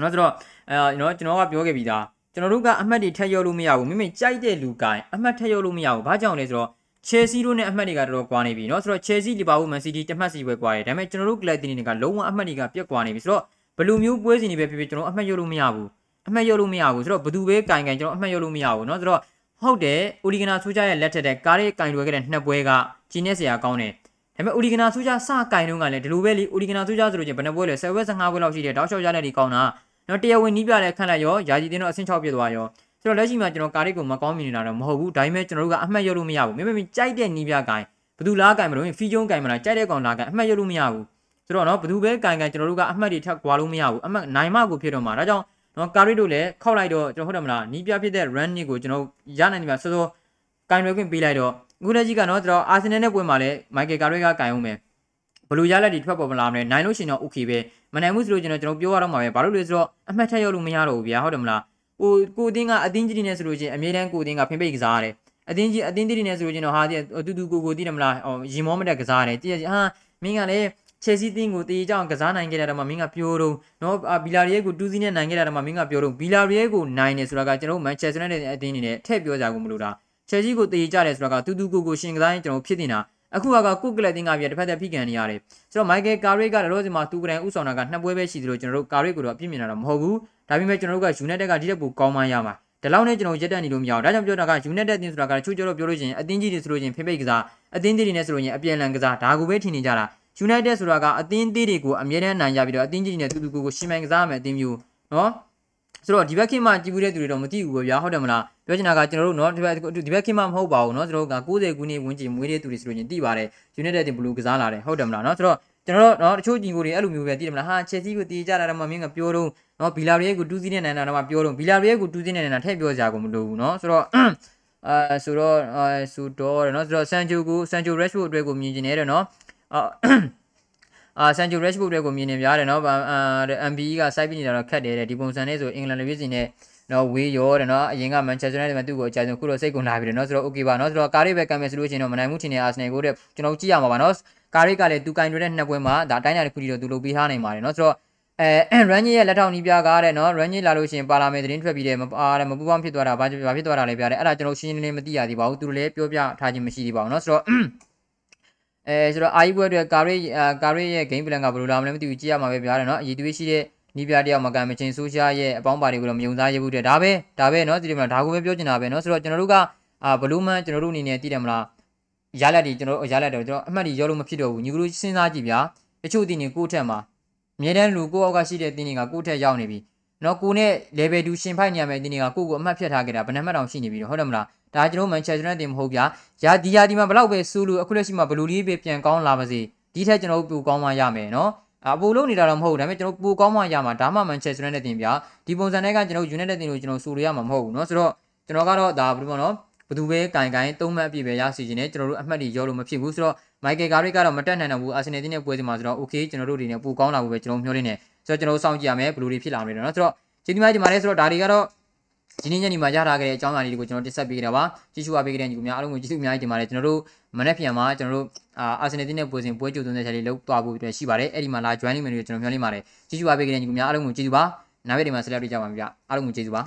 နော်ဆိုတော့အဲနော်ကျွန်တော်ကပြောခဲ့ပြီးသားကျွန်တော်တို့ကအမှတ်တွေထက်ရောလို့မရဘူးမိမိကြိုက်တဲ့လူကိုင်အမှတ်ထက်ရောလို့မရဘူးဘာကြောင့်လဲဆိုတော့ Chelsea တို့နဲ့အမှတ်တွေကတော်တော်ကွာနေပြီเนาะဆိုတော့ Chelsea Liverpool Man City တမှတ်စီပဲကွာတယ်ဒါပေမဲ့ကျွန်တော်တို့ club တင်းတွေကလုံးဝအမှတ်တွေကပြက်ကွာနေပြီဆိုတော့ဘယ်လိုမျိုးပွဲစဉ်တွေပဲဖြစ်ဖြစ်ကျွန်တော်အမှတ်ရလို့မရဘူးအမှတ်ရလို့မရဘူးဆိုတော့ဘယ်သူပဲကင်ကင်ကျွန်တော်အမှတ်ရလို့မရဘူးเนาะဆိုတော့ဟုတ်တယ်အိုလီဂနာဆူဂျာရဲ့လက်ထက်တဲ့ကားရဲ့ကင်လွယ်ခဲ့တဲ့နှစ်ပွဲကဂျင်းနဲ့ဆရာကောင်းတယ်ဒါပေမဲ့အိုလီဂနာဆူဂျာစကင်တုန်းကလည်းဒီလိုပဲလေအိုလီဂနာဆူဂျာဆိုလို့ချင်းဘယ်နှပွဲလဲ10ပွဲ15ပွဲလောက်ရှိတယ်တောက်လျှောက်ရတဲ့ဒီကောင်းတာเนาะတရားဝင်နီးပြလဲခန့်လိုက်ရောယာကြီးတင်းတော့အဆင့်6ပြည့်သွားရော ကျွန်တော်လက်ရှိမှာကျွန်တော်ကားလေးကိုမကောင်းမြင်နေတာတော့မဟုတ်ဘူးဒါပေမဲ့ကျွန်တော်တို့ကအမှတ်ရလို့မရဘူးမင်းမင်းကြိုက်တဲ့နီးပြကိုင်ဘသူလားကိုင်မလို့ဖီကျုံးကိုင်မလားကြိုက်တဲ့ကောင်လားကိုင်အမှတ်ရလို့မရဘူးဆိုတော့နော်ဘသူပဲကိုင်ကိုင်ကျွန်တော်တို့ကအမှတ်တွေထပ်ကွာလို့မရဘူးအမှတ်နိုင်မကိုဖြစ်တော့မှာဒါကြောင့်နော်ကာရီတို့လည်းခောက်လိုက်တော့ကျွန်တော်ဟုတ်တယ်မလားနီးပြဖြစ်တဲ့ run နှစ်ကိုကျွန်တော်ရနိုင်နေမှာစောစောကိုင်ရွယ်ခွင့်ပေးလိုက်တော့အခုလက်ရှိကနော်ကျွန်တော်အာဆင်နယ်နဲ့ပွဲမှာလည်းမိုက်ကယ်ကာရီကကိုင်အောင်မယ်ဘလူရလက်တွေထွက်ပေါ်မလာမလဲနိုင်လို့ရှိရင်တော့ okay ပဲမနိုင်ဘူးဆိုလို့ကျွန်တော်ကျွန်တော်ပြောရတော့မှာပဲဘာလို့လဲဆိုတော့အမှတ်ထက်ရောက်လို့မရတော့ဘူးဗျာဟုတ်တယ်မလား ဟိုကိုတင်းကအတင်းကြီးနေဆိုလို့ချင်းအမြဲတမ်းကိုတင်းကဖိမ့်ပိတ်ကစားရတယ်အတင်းကြီးအတင်းတင်းနေဆိုလို့ချင်းတော့ဟာတူတူကိုကိုတည်တယ်မလားဟောရင်မောမတက်ကစားရတယ်တည်ရဟာမင်းကလည်းချယ်ဆီတင်းကိုတေးကြောင်ကစားနိုင်ခဲ့တဲ့တော့မှမင်းကပြောတော့နော်ဘီလာရီယဲကိုတူးစီးနဲ့နိုင်ခဲ့တဲ့တော့မှမင်းကပြောတော့ဘီလာရီယဲကိုနိုင်နေဆိုတာကကျွန်တော်မန်ချက်စတာနဲ့အတင်းနေနဲ့ထည့်ပြောကြကုန်မလို့တာချယ်ဆီကိုတေးကြတယ်ဆိုတာကတူတူကိုကိုရှင်ကစားရင်ကျွန်တော်ဖြစ်နေတာ အခုကကုတ်ကလတင်ကပြတစ်ဖက်သက်ဖိကန်နေရတယ်ဆိုတော့မိုက်ကယ်ကာရီကလည်းဒီမှာသူကတိုင်ဥဆောင်တာကနှစ်ပွဲပဲရှိသလိုကျွန်တော်တို့ကာရီကိုတော့အပြစ်မြင်တာတော့မဟုတ်ဘူးဒါပေမဲ့ကျွန်တော်တို့က United ကဒီတက်ပိုကောင်းမှရမှာဒီလောက်နဲ့ကျွန်တော်ရက်တက်နေလို့မရဘူးဒါကြောင့်ပြောတာက United တင်းဆိုတာကချိုးကြောတော့ပြောလို့ရှိရင်အသင်းကြီးတွေဆိုလို့ရှိရင်ဖိဖိတ်ကစားအသင်းသေးတွေနဲ့ဆိုလို့ရှိရင်အပြန်လန်ကစားဒါကိုပဲထင်နေကြတာ United ဆိုတာကအသင်းသေးတွေကိုအမြဲတမ်းနိုင်ရပြီးတော့အသင်းကြီးတွေနဲ့တူတူကိုကိုရှင်းမှန်ကစားမယ်အသင်းမျိုးနော် ဆိုတော့ဒီဘက်ခင်မှကြည်ဘူးတဲ့သူတွေတော့မသိဘူးပဲဗျာဟုတ်တယ်မလားပြောချင်တာကကျွန်တော်တို့နော်ဒီဘက်ဒီဘက်ခင်မှမဟုတ်ပါဘူးနော်ကျွန်တော်တို့က90ခုနှစ်ဝန်းကျင်မွေးတဲ့သူတွေဆိုလို့ချင်းသိပါတယ် United တင်ဘလူးကစားလာတယ်ဟုတ်တယ်မလားနော်ဆိုတော့ကျွန်တော်တို့နော်တချို့ညီကိုတွေအဲ့လိုမျိုးပဲသိတယ်မလားဟာ Chelsea ကိုတီးကြတာတော့မှမင်းကပြောတော့နော်ဘီလာရီယဲကိုတူးစီးနေနိုင်တာတော့မှပြောတော့ဘီလာရီယဲကိုတူးစီးနေနိုင်တာထည့်ပြောကြကုန်မလို့ဘူးနော်ဆိုတော့အဲဆိုတော့အဲဆိုတော့နော်ဆိုတော့ Sancho ကို Sancho Rashford အတွက်ကိုမြင်ကျင်နေတယ်နော်အာ ဆန်ဂျိုရက်ချ်ဘုတ်တွေကိုမြင်နေပြရတယ်နော်အာ MBE ကစိုက်ပြနေတာတော့ခက်တယ်တဲ့ဒီပုံစံနဲ့ဆိုအင်္ဂလန်လူမျိုးစီနဲ့နော်ဝေးရောတဲ့နော်အရင်ကမန်ချက်စတာနဲ့သူ့ကိုအကြိုက်ဆုံးခုတော့စိတ်ကုန်လာပြီတယ်နော်ဆိုတော့ okay ပါနော်ဆိုတော့ကားရိပဲကံမယ်ဆိုလို့ရှိရင်တော့မနိုင်မှုထင်တဲ့အာဆနယ်ကိုတဲ့ကျွန်တော်ကြည့်ရမှာပါနော်ကားရိကလည်းသူကင်တွေတဲ့နှစ်ပွဲမှာဒါတိုင်းတာတစ်ခုတည်းတော့သူလုပ်ပေးထားနိုင်ပါတယ်နော်ဆိုတော့အဲရန်ကြီးရဲ့လက်ထောက်နီးပြကားတဲ့နော်ရန်ကြီးလာလို့ရှိရင်ပါလာမယ်သတင်းထွက်ပြီးတယ်မအားတယ်မပူပေါင်းဖြစ်သွားတာဘာဖြစ်သွားတာလဲပြတယ်အဲ့ဒါကျွန်တော်ရှင်းရှင်းလင်းလင်းမသိရသေးပါဘူးသူတို့လည်းပြောပြထားခြင်းမရှိသေးပါဘူးနော်ဆိုတော့ အဲဆိုတော့အာယီပွဲအတွက်ကာရိကာရိရဲ့ game plan ကဘယ်လိုလာမလဲမသိဘူးကြည့်ရမှာပဲဗျာတယ်နော်အရေးသွေးရှိတဲ့နီးပြတယောက်မကန်မချင်းဆိုရှာရဲ့အပေါင်းပါတွေကိုတော့မယုံစားရဘူးတဲ့ဒါပဲဒါပဲနော်ဒီလိုမလားဒါကိုပဲပြောချင်တာပဲနော်ဆိုတော့ကျွန်တော်တို့ကအာဘလူးမန်ကျွန်တော်တို့အနေနဲ့တည်တယ်မလားရလက်ဒီကျွန်တော်ရလက်တော့ကျွန်တော်အမှတ်ဒီရောလို့မဖြစ်တော့ဘူးညီကလေးစဉ်းစားကြည့်ဗျာတချို့တင်းနေကိုယ့်ထက်မှာအမြဲတမ်းလူကိုယ့်အောက်ကရှိတဲ့တင်းတွေကကိုယ့်ထက်ရောက်နေပြီနော်ကိုနဲ့ level 2ရှင်ဖိုက်နေရမယ့်တင်းတွေကကိုယ့်ကိုအမှတ်ဖြတ်ထားခဲ့တာဘယ်နှမှတ်တောင်ရှိနေပြီဟုတ်တယ်မလား ဒါကျွန်တော်မန်ချက်စတာတင်မဟုတ်ဗျာယာဒီယာဒီမှာဘလောက်ပဲစူးလို့အခုလက်ရှိမှာဘလူးလေးပဲပြန်ကောင်းလာပါစေဒီထက်ကျွန်တော်တို့ပိုကောင်းမှရမယ်နော်အပိုလုံးနေတာတော့မဟုတ်ဘူးဒါပေမဲ့ကျွန်တော်ပိုကောင်းမှရမှာဒါမှမန်ချက်စတာနဲ့တင်ဗျာဒီပုံစံနဲ့ကကျွန်တော် United တင်လို့ကျွန်တော်စူလို့ရမှာမဟုတ်ဘူးနော်ဆိုတော့ကျွန်တော်ကတော့ဒါဘယ်လိုပေါ့နော်ဘယ်သူပဲကင်ကင်သုံးမှတ်အပြည့်ပဲရစီခြင်းနဲ့ကျွန်တော်တို့အမှတ်တွေရောလို့မဖြစ်ဘူးဆိုတော့မိုက်ကယ်ကာရစ်ကတော့မတက်နိုင်တော့ဘူးအာဆင်နယ်တင်းနဲ့ပွဲစီမှာဆိုတော့ okay ကျွန်တော်တို့တွေနဲ့ပိုကောင်းလာဖို့ပဲကျွန်တော်မျှော်လင့်နေဆိုတော့ကျွန်တော်စောင့်ကြည့်ရမယ်ဘယ်လိုတွေဖြစ်လာမလဲနော်ဆိုတော့ကျေးဇူးများဒီမှာလဲဆိုတော့ဒါတွေကတော့ ဒီနေ့ညနေမှာရထားခဲ့တဲ့အကြောင်းအရာလေးတွေကိုကျွန်တော်တင်ဆက်ပေးကြတာပါကြည့်ရှုအားပေးကြတဲ့ညီကိုများအားလုံးကိုကျေးဇူးအများကြီးတင်ပါတယ်ကျွန်တော်တို့မနေ့ပြန်မှာကျွန်တော်တို့အာအာဆင်နယ်တင်းနဲ့ပွဲစဉ်ပွဲကြိုသွင်းတဲ့ချက်လေးလောက်သွားဖို့အတွက်ရှိပါတယ်အဲ့ဒီမှာလာ join လိမ့်မယ်လို့ကျွန်တော်မျှော်လင့်ပါတယ်ကြည့်ရှုအားပေးကြတဲ့ညီကိုများအားလုံးကိုကျေးဇူးပါနောက်ရက်ဒီမှာဆက်လက်တွေ့ကြပါမယ်ဗျအားလုံးကိုကျေးဇူးပါ